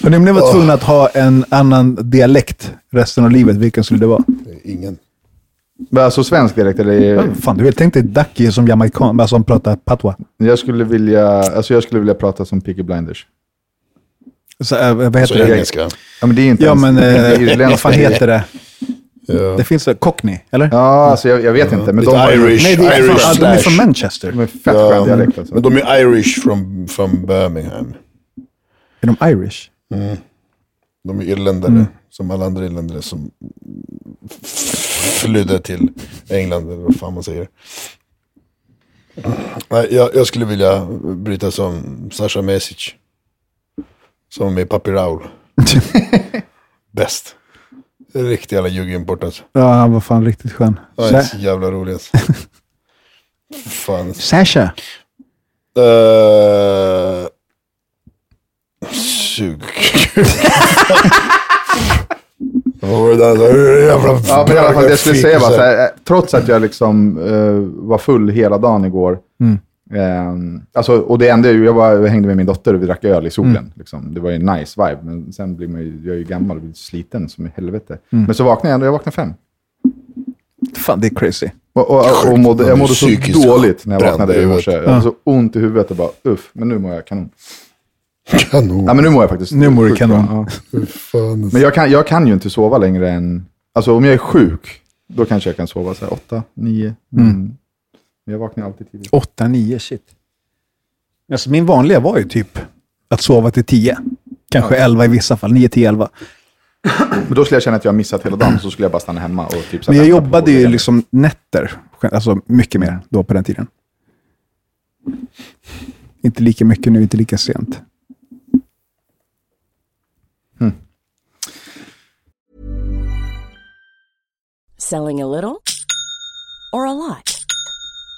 [SPEAKER 4] Men om ni var tvungna att ha en annan dialekt resten av livet, vilken skulle det vara?
[SPEAKER 1] Ingen.
[SPEAKER 3] Men Alltså svensk dialekt eller?
[SPEAKER 4] Fan, du vet, tänk dig Ducky som jamaican, bara som pratar patwa.
[SPEAKER 3] Jag skulle vilja, alltså jag skulle vilja prata som Peaky Blinders.
[SPEAKER 4] Så, äh, vad heter
[SPEAKER 1] Så
[SPEAKER 4] det?
[SPEAKER 1] engelska.
[SPEAKER 3] Ja, men det är inte
[SPEAKER 4] Ja,
[SPEAKER 3] ens-
[SPEAKER 4] men
[SPEAKER 3] det är
[SPEAKER 4] eh, vad fan heter det?
[SPEAKER 1] Ja.
[SPEAKER 4] Det finns Cockney, eller?
[SPEAKER 3] Ja, alltså jag, jag vet inte. Men
[SPEAKER 1] Lite
[SPEAKER 3] de,
[SPEAKER 1] Irish.
[SPEAKER 4] Nej, det är,
[SPEAKER 1] Irish
[SPEAKER 4] fan, de är från Manchester.
[SPEAKER 3] de är fett skön dialekt alltså.
[SPEAKER 1] Men de är Irish från from Birmingham.
[SPEAKER 4] Är de Irish?
[SPEAKER 1] De är irländare,
[SPEAKER 4] Mm.
[SPEAKER 1] som alla andra irländare som flydde till England, eller vad fan man säger. Nej, jag, jag skulle vilja bryta som Sasha Mesic. Som med Papi Raul. Bäst. Riktig jävla ljugimport alltså.
[SPEAKER 4] Ja, han var fan riktigt skön.
[SPEAKER 1] Han är så jävla rolig alltså. Fan.
[SPEAKER 4] Sasha.
[SPEAKER 1] Uh, sug. Vad var det där? Jävla
[SPEAKER 3] Ja, men i alla fall, jag skulle säga var så här, eh, trots att jag liksom eh, var full hela dagen igår. Eh, alltså, och det enda, jag, var, jag hängde med min dotter och vi drack öl i solen. Liksom. Det var ju en nice vibe, men sen blir man ju, jag är ju gammal och blir sliten som i helvete. Men så vaknade jag ändå, jag vaknade fem.
[SPEAKER 4] Fan, det är crazy.
[SPEAKER 3] Och, och, och, och mådde, jag mådde så dåligt när jag vaknade
[SPEAKER 1] i
[SPEAKER 3] morse. Jag hade så ont i huvudet och bara uff, men nu mår jag kanon.
[SPEAKER 1] Kanon.
[SPEAKER 3] Ja, men nu mår jag faktiskt
[SPEAKER 4] Nu mår du kanon.
[SPEAKER 3] Ja. Men jag kan, jag kan ju inte sova längre än... Alltså om jag är sjuk, då kanske jag kan sova så här åtta, nio. Mm. Men jag vaknar alltid tidigt.
[SPEAKER 4] 8, 9, shit. Alltså, min vanliga var ju typ att sova till 10. Kanske 11 i vissa fall, 9 till 11.
[SPEAKER 3] Men då skulle jag känna att jag har missat hela dagen, så skulle jag bara stanna hemma och typ... så
[SPEAKER 4] Men jag
[SPEAKER 3] vänta på
[SPEAKER 4] jobbade ju liksom nätter, alltså mycket mer då på den tiden. Inte lika mycket nu, inte lika sent.
[SPEAKER 8] Selling a little or a lot?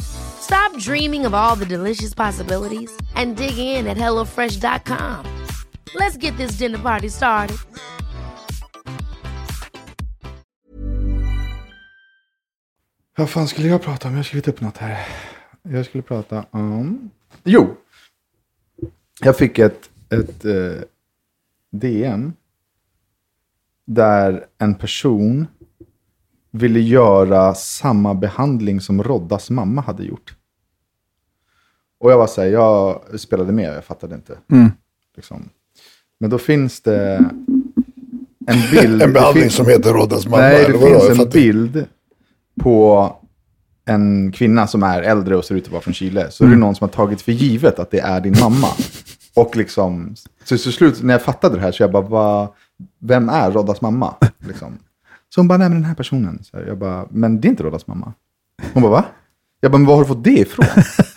[SPEAKER 9] Stop dreaming of all the delicious possibilities and dig in at HelloFresh.com. Let's get this dinner party started.
[SPEAKER 3] Vad fan skulle jag prata om? Jag har skrivit upp något här. Jag skulle prata om... Jo! Jag fick ett, ett eh, DM där en person ville göra samma behandling som Roddas mamma hade gjort. Och jag var så här, jag spelade med, jag fattade inte. Liksom. Men då finns det en bild.
[SPEAKER 1] En behandling
[SPEAKER 3] finns-
[SPEAKER 1] som heter Roddas mamma.
[SPEAKER 3] Nej, det finns en bild på en kvinna som är äldre och ser ut att vara från Chile. Så är det någon som har tagit för givet att det är din mamma. Och liksom, så till slut när jag fattade det här så jag bara, vad, vem är Roddas mamma? Liksom. Så hon bara, nej men den här personen. Så jag bara, men det är inte Roddas mamma. Hon bara, va? Jag bara, men var har du fått det ifrån?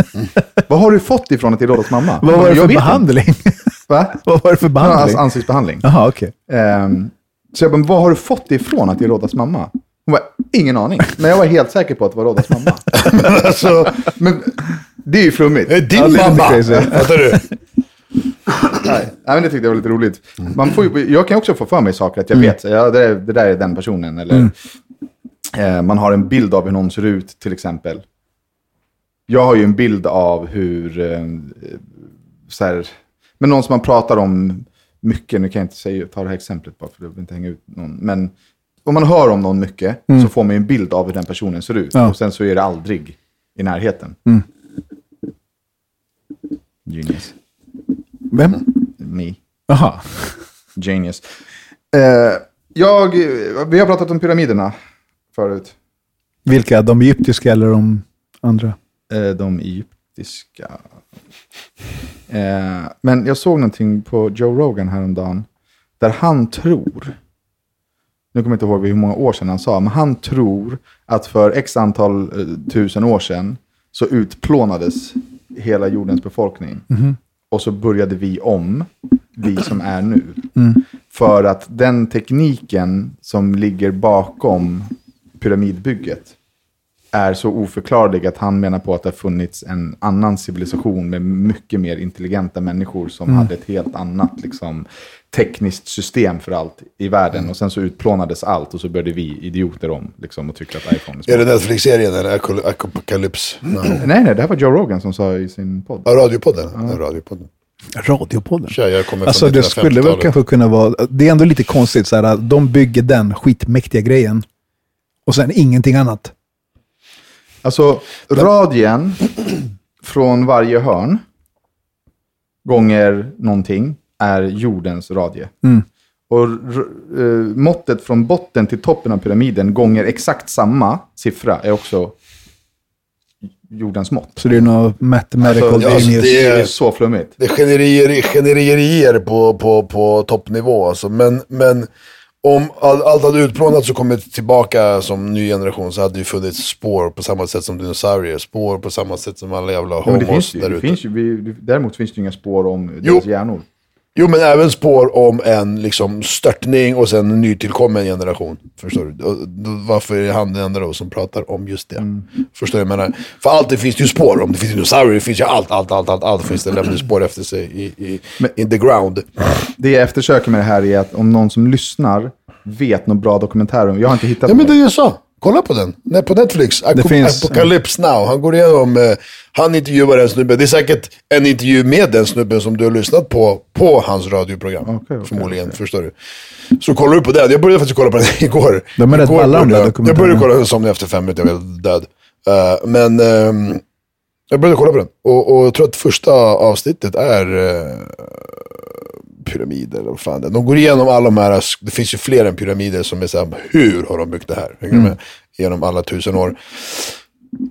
[SPEAKER 3] vad har du fått ifrån att det är Roddas mamma?
[SPEAKER 4] Vad var det för behandling?
[SPEAKER 3] Va?
[SPEAKER 4] Vad var det för behandling?
[SPEAKER 3] Alltså, ansiktsbehandling.
[SPEAKER 4] Jaha, okej.
[SPEAKER 3] Ehm, så jag bara, vad har du fått det ifrån att det är Roddas mamma? Hon bara, ingen aning. Men jag var helt säker på att det var Roddas mamma.
[SPEAKER 1] Alltså,
[SPEAKER 3] Men det är ju flummigt.
[SPEAKER 1] det är din
[SPEAKER 3] lite
[SPEAKER 1] mamma. Fattar du?
[SPEAKER 3] Nej, men det tyckte jag var lite roligt. Man får ju, jag kan också få för mig saker att jag vet, ja, det, där, det där är den personen. Eller eh, man har en bild av hur någon ser ut, till exempel. Jag har ju en bild av hur, eh, så här, men någon som man pratar om mycket, nu kan jag inte säga, ta det här exemplet bara för vill inte hänga ut någon. Men om man hör om någon mycket så får man ju en bild av hur den personen ser ut.
[SPEAKER 4] Ja.
[SPEAKER 3] Och sen så är det aldrig i närheten. Genius.
[SPEAKER 4] Vem?
[SPEAKER 3] Me.
[SPEAKER 4] Jaha.
[SPEAKER 3] Genius. Eh, jag, vi har pratat om pyramiderna förut.
[SPEAKER 4] Vilka? De egyptiska eller de andra?
[SPEAKER 3] Eh, de egyptiska. Eh, men jag såg någonting på Joe Rogan häromdagen. Där han tror, nu kommer jag inte ihåg hur många år sedan han sa, men han tror att för x antal eh, tusen år sedan så utplånades hela jordens befolkning. Och så började vi om, vi som är nu. För att den tekniken som ligger bakom pyramidbygget är så oförklarlig att han menar på att det har funnits en annan civilisation med mycket mer intelligenta människor som hade ett helt annat liksom, tekniskt system för allt i världen. Och sen så utplånades allt och så började vi idioter om liksom, och tyckte att iPhone är
[SPEAKER 1] Är det
[SPEAKER 3] smart.
[SPEAKER 1] Netflix-serien eller Apocalypse? No.
[SPEAKER 3] Nej, nej, det här var Joe Rogan som sa i sin podd.
[SPEAKER 1] Ja, radiopodden. Ja. radiopodden.
[SPEAKER 4] Radiopodden?
[SPEAKER 1] Tja, jag kommer
[SPEAKER 4] Alltså det skulle väl
[SPEAKER 1] 1950-talet.
[SPEAKER 4] kanske kunna vara, det är ändå lite konstigt så här, de bygger den skitmäktiga grejen och sen ingenting annat.
[SPEAKER 3] Alltså, radien från varje hörn gånger någonting är jordens radie. Och r- eh, måttet från botten till toppen av pyramiden gånger exakt samma siffra är också jordens mått.
[SPEAKER 4] Så det är något mathematical
[SPEAKER 3] Alltså,
[SPEAKER 1] alltså, det
[SPEAKER 3] Det
[SPEAKER 1] är-
[SPEAKER 3] är så flummigt.
[SPEAKER 1] Det är generier, generier på, på, på toppnivå alltså. Men, men om all, allt hade utplånats och kommit tillbaka som ny generation så hade det ju funnits spår på samma sätt som dinosaurier. Spår på samma sätt som alla jävla
[SPEAKER 3] Ja, men det
[SPEAKER 1] homos
[SPEAKER 3] finns, ju-
[SPEAKER 1] där ute.
[SPEAKER 3] däremot finns det ju inga spår om
[SPEAKER 1] Jo.
[SPEAKER 3] deras hjärnor.
[SPEAKER 1] Jo men även spår om en liksom störtning och sen en nytillkommen generation. Förstår du? Och då- Varför är han den enda då som pratar om just det?
[SPEAKER 3] Mm.
[SPEAKER 1] Förstår du jag menar? För allt det finns det ju spår om. Det finns dinosaurier, det finns ju allt, allt, allt, allt, allt finns det lämnar spår efter sig i, i, in the ground.
[SPEAKER 3] Det jag eftersöker med det här är att om någon som lyssnar vet något bra dokumentär om, jag har inte hittat
[SPEAKER 1] Ja men det jag sa. Kolla på den. Nej, på Netflix. Ap-
[SPEAKER 4] finns-
[SPEAKER 1] Apocalypse Now. Han går igenom, eh, han intervjuar en snubbe. Det är säkert en intervju med den snubben som du har lyssnat på, på hans radioprogram.
[SPEAKER 3] Okej, okej,
[SPEAKER 1] förmodligen, förstår du. Så kollar du på den. Jag började faktiskt kolla på den igår.
[SPEAKER 4] De är rätt balla, de där
[SPEAKER 1] Jag började kolla, jag somnade efter fem minuter, jag var helt död. Eh, men ehm, jag började kolla på den. Och, och jag tror att första avsnittet är uh, pyramider. vad fan det. De går igenom alla de här, det finns ju fler än pyramider som är så här, hur har de byggt det här? Med? Genom alla tusen år.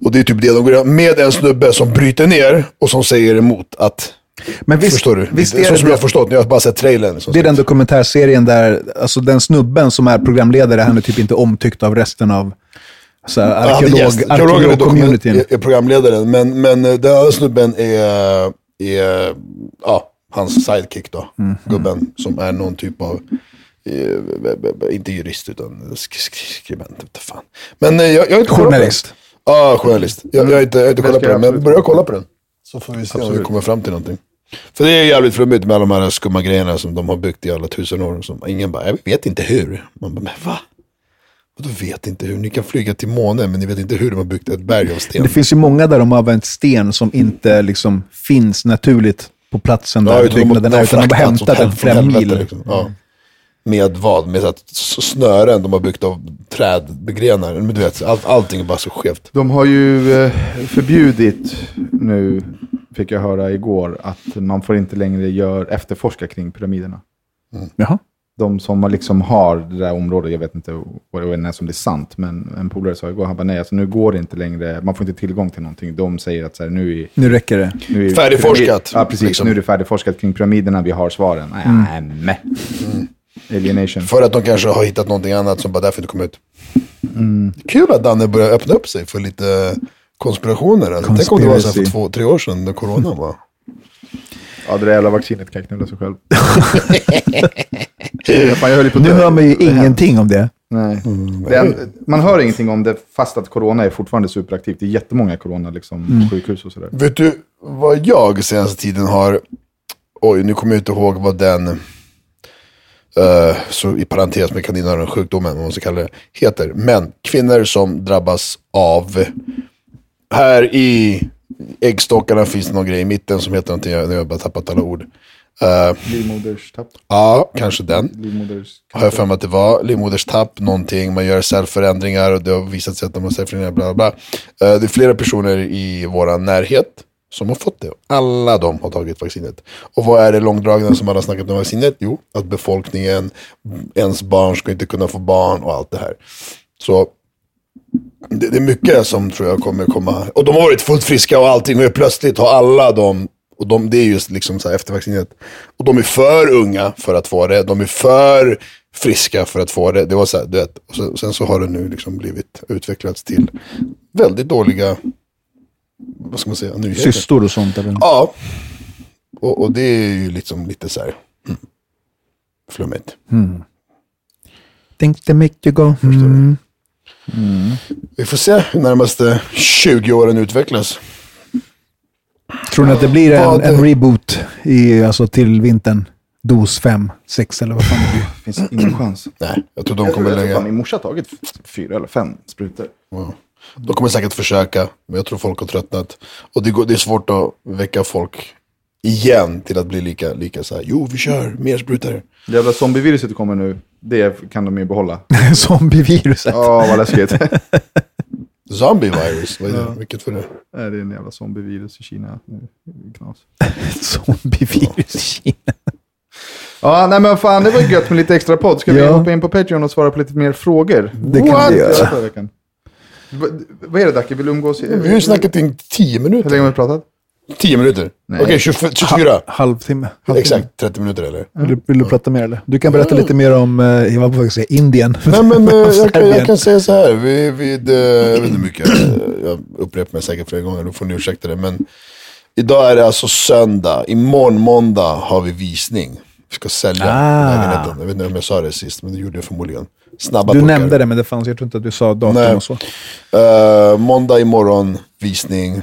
[SPEAKER 1] Och det är typ det de går igenom, med en snubbe som bryter ner och som säger emot att,
[SPEAKER 4] Men visst,
[SPEAKER 1] förstår du?
[SPEAKER 4] visst
[SPEAKER 1] det är så
[SPEAKER 4] det,
[SPEAKER 1] som jag har förstått, jag har bara sett trailern. Som
[SPEAKER 4] det är den dokumentärserien där, alltså den snubben som är programledare, han är typ inte omtyckt av resten av så här,
[SPEAKER 1] Ja,
[SPEAKER 4] arkeolog,
[SPEAKER 1] Rogan är,
[SPEAKER 4] arkeolog-communityn.
[SPEAKER 1] är, är programledaren, men, men den andra snubben är, är ja, hans sidekick då.
[SPEAKER 4] Mhm.
[SPEAKER 1] Gubben som är någon typ av, eh, inte jurist utan sk sk skribent. Inte fan. Men eh, jag, jag har inte.
[SPEAKER 4] Journalist.
[SPEAKER 1] Ja, journalist. Jag, jag har inte, jag har inte kollat på den, men börja
[SPEAKER 3] kolla.
[SPEAKER 1] på den. Så får vi se om vi kommer fram till någonting. För det är jävligt flummigt med alla de här skumma grejerna som de har byggt i alla tusen år. Som ingen bara, jag vet inte hur. Man bara, men va? Vadå vet inte hur? Ni kan flyga till månen men ni vet inte hur de har byggt ett berg av sten.
[SPEAKER 4] Det finns ju många där de har använt sten som inte liksom finns naturligt på platsen där
[SPEAKER 1] utan de
[SPEAKER 4] är, utan de hämtat den
[SPEAKER 1] helvete,
[SPEAKER 4] mil.
[SPEAKER 1] liksom. Ja. Med vad? Med så att snören de har byggt av trädgrenar. Men du vet, all, allting är bara så skevt.
[SPEAKER 3] De har ju eh, förbjudit nu, fick jag höra igår, att man får inte längre gör, efterforska kring pyramiderna.
[SPEAKER 4] Jaha.
[SPEAKER 3] De som har liksom har det där området, jag vet inte vad det är som det är sant, men en polare sa igår, han bara nej, alltså nu går det inte längre, man får inte tillgång till någonting. De säger att så här, nu är
[SPEAKER 4] Nu räcker det.
[SPEAKER 3] nu är
[SPEAKER 1] Färdigforskat,
[SPEAKER 3] Ja, precis.
[SPEAKER 1] liksom.
[SPEAKER 3] Nu är det färdigforskat kring pyramiderna, vi har svaren. Nej,
[SPEAKER 4] Mm.
[SPEAKER 3] nej. Alienation.
[SPEAKER 1] För att de kanske har hittat någonting annat som bara därför inte kom ut.
[SPEAKER 3] Mm.
[SPEAKER 1] Kul att Danne börjar öppna upp sig för lite konspirationer. Alltså. Tänk om det var så här för två, tre år sedan när coronan var.
[SPEAKER 3] Ja, det där jävla vaccinet kan knulla sig själv. Fan, jag höll ju på att
[SPEAKER 4] Nu
[SPEAKER 3] dö.
[SPEAKER 4] hör man ju ingenting om det.
[SPEAKER 3] Nej.
[SPEAKER 1] Mm,
[SPEAKER 3] Det en, man hör ingenting om det, fast att corona är fortfarande superaktivt. Det är jättemånga corona, liksom,
[SPEAKER 1] Mm.
[SPEAKER 3] sjukhus och sådär.
[SPEAKER 1] Vet du vad jag senaste tiden har... Oj, nu kommer jag inte ihåg vad den... eh, så i parentes med kaninöron sjukdomen, vad man ska kalla det, heter. Men kvinnor som drabbas av... Här i äggstockarna finns det någon grej i mitten som heter någonting, jag nu har jag bara tappat alla ord. Uh,
[SPEAKER 3] Livmoderstapp.
[SPEAKER 1] ja, kanske den. Har jag för mig att det var. Livmoderstapp, någonting. Man gör cellförändringar och det har visat sig att de har cellförändringar, bla bla bla. Eh, det är flera personer i vår närhet som har fått det. Alla de har tagit vaccinet. Och vad är det långdragna som alla har snackat om vaccinet? Jo, att befolkningen, ens barn ska inte kunna få barn och allt det här. Så det, det är mycket som tror jag kommer komma. Och de har varit fullt friska och allting. Och plötsligt har alla de, och de, det är just liksom så här efter vaccinet. Och de är för unga för att få det. De är för friska för att få det. Det var så här, du vet. Och sen, sen så har det nu liksom blivit utvecklats till väldigt dåliga, vad ska man säga, nyheter.
[SPEAKER 4] Systor och sånt. Eller?
[SPEAKER 1] Ja. Och, och det är ju liksom lite så här, mm, flummigt.
[SPEAKER 4] Think they make you go. Mm.
[SPEAKER 1] Vi får se hur närmaste 20 åren utvecklas.
[SPEAKER 4] Tror ni att det blir en, en reboot i, alltså, till vintern? Dos 5, 6 eller vad fan det blir.
[SPEAKER 3] finns ingen chans.
[SPEAKER 1] Nej, jag tror de
[SPEAKER 3] Jag
[SPEAKER 1] kommer
[SPEAKER 3] tror fan
[SPEAKER 1] lägga...
[SPEAKER 3] min morsa har tagit fyra eller fem sprutor.
[SPEAKER 1] Ja. De kommer säkert försöka, men jag tror folk har tröttnat. Och det, går, det är svårt att väcka folk igen till att bli lika, lika så här. Jo, vi kör, mer sprutor.
[SPEAKER 3] Det jävla zombieviruset kommer nu, det kan de ju behålla.
[SPEAKER 4] Zombieviruset.
[SPEAKER 3] Ja, vad läskigt.
[SPEAKER 1] Zombie virus, vad är det? Vilket för det?
[SPEAKER 3] Nej, det är en jävla zombievirus i Kina. Knas.
[SPEAKER 4] Zombievirus i Kina.
[SPEAKER 3] Ja, nej men fan, det var gött med lite extra podd. Ska vi
[SPEAKER 4] Ja.
[SPEAKER 3] hoppa in på Patreon och svara på lite mer frågor?
[SPEAKER 4] Det kan
[SPEAKER 3] What?
[SPEAKER 4] vi göra.
[SPEAKER 3] Ja, Vad är det Dacke? Vill du umgås? i-
[SPEAKER 1] Vi har ju snackat i 10
[SPEAKER 3] Hur länge har
[SPEAKER 1] minuter.
[SPEAKER 3] vi pratat?
[SPEAKER 1] 10 minuter? Okej, 24. 24.
[SPEAKER 4] Halvtimme.
[SPEAKER 1] Exakt, 30 minuter eller?
[SPEAKER 4] Vill du, vill du prata mer eller? Du kan berätta lite mer om, eh, jag var på väg att säga Indien.
[SPEAKER 1] Nej men eh, jag, kan, jag kan säga så här, vi, vid, eh, jag vet inte mycket, eh, jag upprepar mig säkert flera gånger, då får ni ursäkta det. Men idag är det alltså söndag, imorgon måndag har vi visning. Vi ska sälja
[SPEAKER 4] Ah.
[SPEAKER 1] lägenheten. Jag vet inte om jag sa det sist, men det gjorde jag förmodligen. Snabba
[SPEAKER 4] Du
[SPEAKER 1] puckar.
[SPEAKER 4] nämnde det, men det fanns, jag tror inte att du sa datum
[SPEAKER 1] Nej.
[SPEAKER 4] och så.
[SPEAKER 1] Eh, måndag imorgon, visning.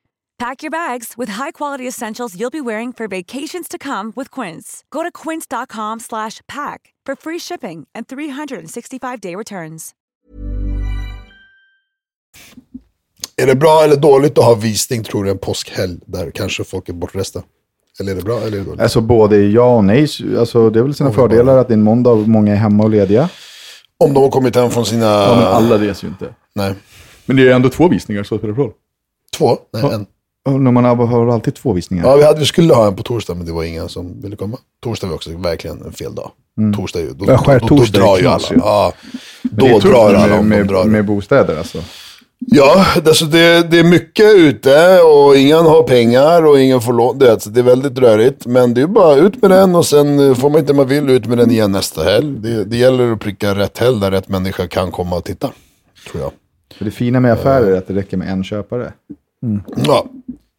[SPEAKER 5] Pack your bags with high-quality essentials you'll be wearing for vacations to come with Quince. Go to quince.com slash pack for free shipping and 365-day returns.
[SPEAKER 1] Är det bra eller dåligt att ha visning tror du en påskhelg där kanske folk är bortresta? Eller är det bra eller är det dåligt?
[SPEAKER 3] Alltså både ja och nej. Alltså, det är väl sina
[SPEAKER 1] Om
[SPEAKER 3] fördelar att det är en måndag och många är hemma och lediga.
[SPEAKER 1] Om de har kommit hem från sina...
[SPEAKER 3] Ja, men alla reser ju inte.
[SPEAKER 1] Nej.
[SPEAKER 3] Men det är ändå två visningar så det spelar roll.
[SPEAKER 1] Två? Nej, en.
[SPEAKER 3] När man har, alltid två visningar.
[SPEAKER 1] Ja, vi, hade, vi skulle ha en på torsdag, men det var ingen som ville komma. Torsdag var också verkligen en fel dag. Torsdag är ju... Då,
[SPEAKER 4] Ja,
[SPEAKER 1] då, då,
[SPEAKER 4] är
[SPEAKER 1] drar ju alla.
[SPEAKER 4] ju.
[SPEAKER 1] Ja,
[SPEAKER 3] Det är
[SPEAKER 1] då drar alla
[SPEAKER 3] med,
[SPEAKER 1] drar.
[SPEAKER 3] med bostäder alltså.
[SPEAKER 1] Ja, alltså det, det är mycket ute och ingen har pengar och ingen får lån. Det, är- det är väldigt rörigt. Men det är bara ut med den och sen eh, får man inte man vill ut med den igen nästa helg. Det, det gäller att pricka rätt helg där rätt människa kan komma och titta. Tror jag.
[SPEAKER 3] För det fina med affärer är att det räcker med en köpare.
[SPEAKER 1] Ja,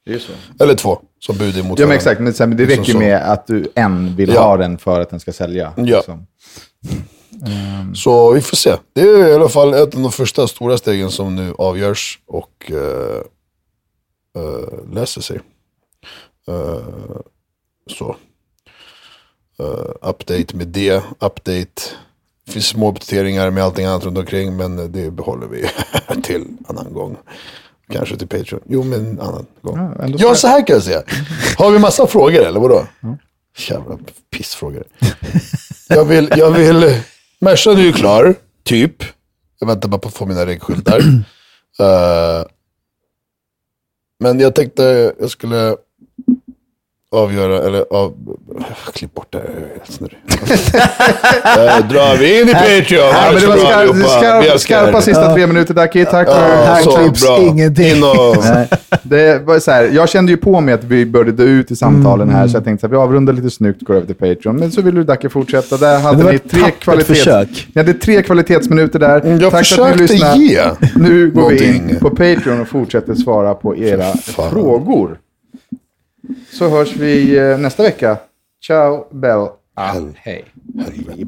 [SPEAKER 3] Det är så.
[SPEAKER 1] eller två som bud emot
[SPEAKER 3] Ja men exakt, men det
[SPEAKER 1] Liksom
[SPEAKER 3] räcker med att du en vill
[SPEAKER 1] Ja.
[SPEAKER 3] ha den för att den ska sälja.
[SPEAKER 1] Ja.
[SPEAKER 3] liksom.
[SPEAKER 1] Så vi får se. Det är i alla fall ett av de första stora stegen som nu avgörs och eh, eh, läser sig. Eh, så. Eh, update med det, update. Det finns små uppdateringar med allting annat runt omkring men det behåller vi till annan gång. Kanske till Patreon. Jo, men en annan gång.
[SPEAKER 3] Ja,
[SPEAKER 1] Ja, så här kan jag säga. Har vi massa frågor eller vadå? Jävla pissfrågor. Jag vill, jag vill, Mercan är ju klar, typ. Jag väntar bara på att få mina reggskyltar. Eh, men jag tänkte jag skulle avgöra, eller av, klipp bort det, jag är helt snurrig. uh, drar vi in i Patreon.
[SPEAKER 3] Ja, men det var skar.
[SPEAKER 1] Vi
[SPEAKER 3] skarp, skarpa sista tre minuter Daki. Tack för...
[SPEAKER 1] Ja,
[SPEAKER 4] Här
[SPEAKER 1] så
[SPEAKER 4] klipps
[SPEAKER 1] bra.
[SPEAKER 4] ingenting.
[SPEAKER 1] Och,
[SPEAKER 3] det var så här, jag kände ju på mig att vi började dö ut i samtalen här, så jag tänkte att vi avrundar lite snyggt, går över till Patreon. Men så ville du Dacke fortsätta. Där hade
[SPEAKER 4] det var
[SPEAKER 3] ni tre, kvalitets...
[SPEAKER 4] försök.
[SPEAKER 3] Ni hade tre kvalitetsminuter där.
[SPEAKER 1] Mm, jag
[SPEAKER 3] Tack för att ni
[SPEAKER 1] försökte
[SPEAKER 3] lyssnade.
[SPEAKER 1] ge
[SPEAKER 3] Nu går vi in på Patreon och fortsätter svara på era
[SPEAKER 1] fan.
[SPEAKER 3] frågor. Så hörs vi eh, nästa vecka. Ciao, Bell. Ah, hej.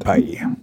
[SPEAKER 4] Bye.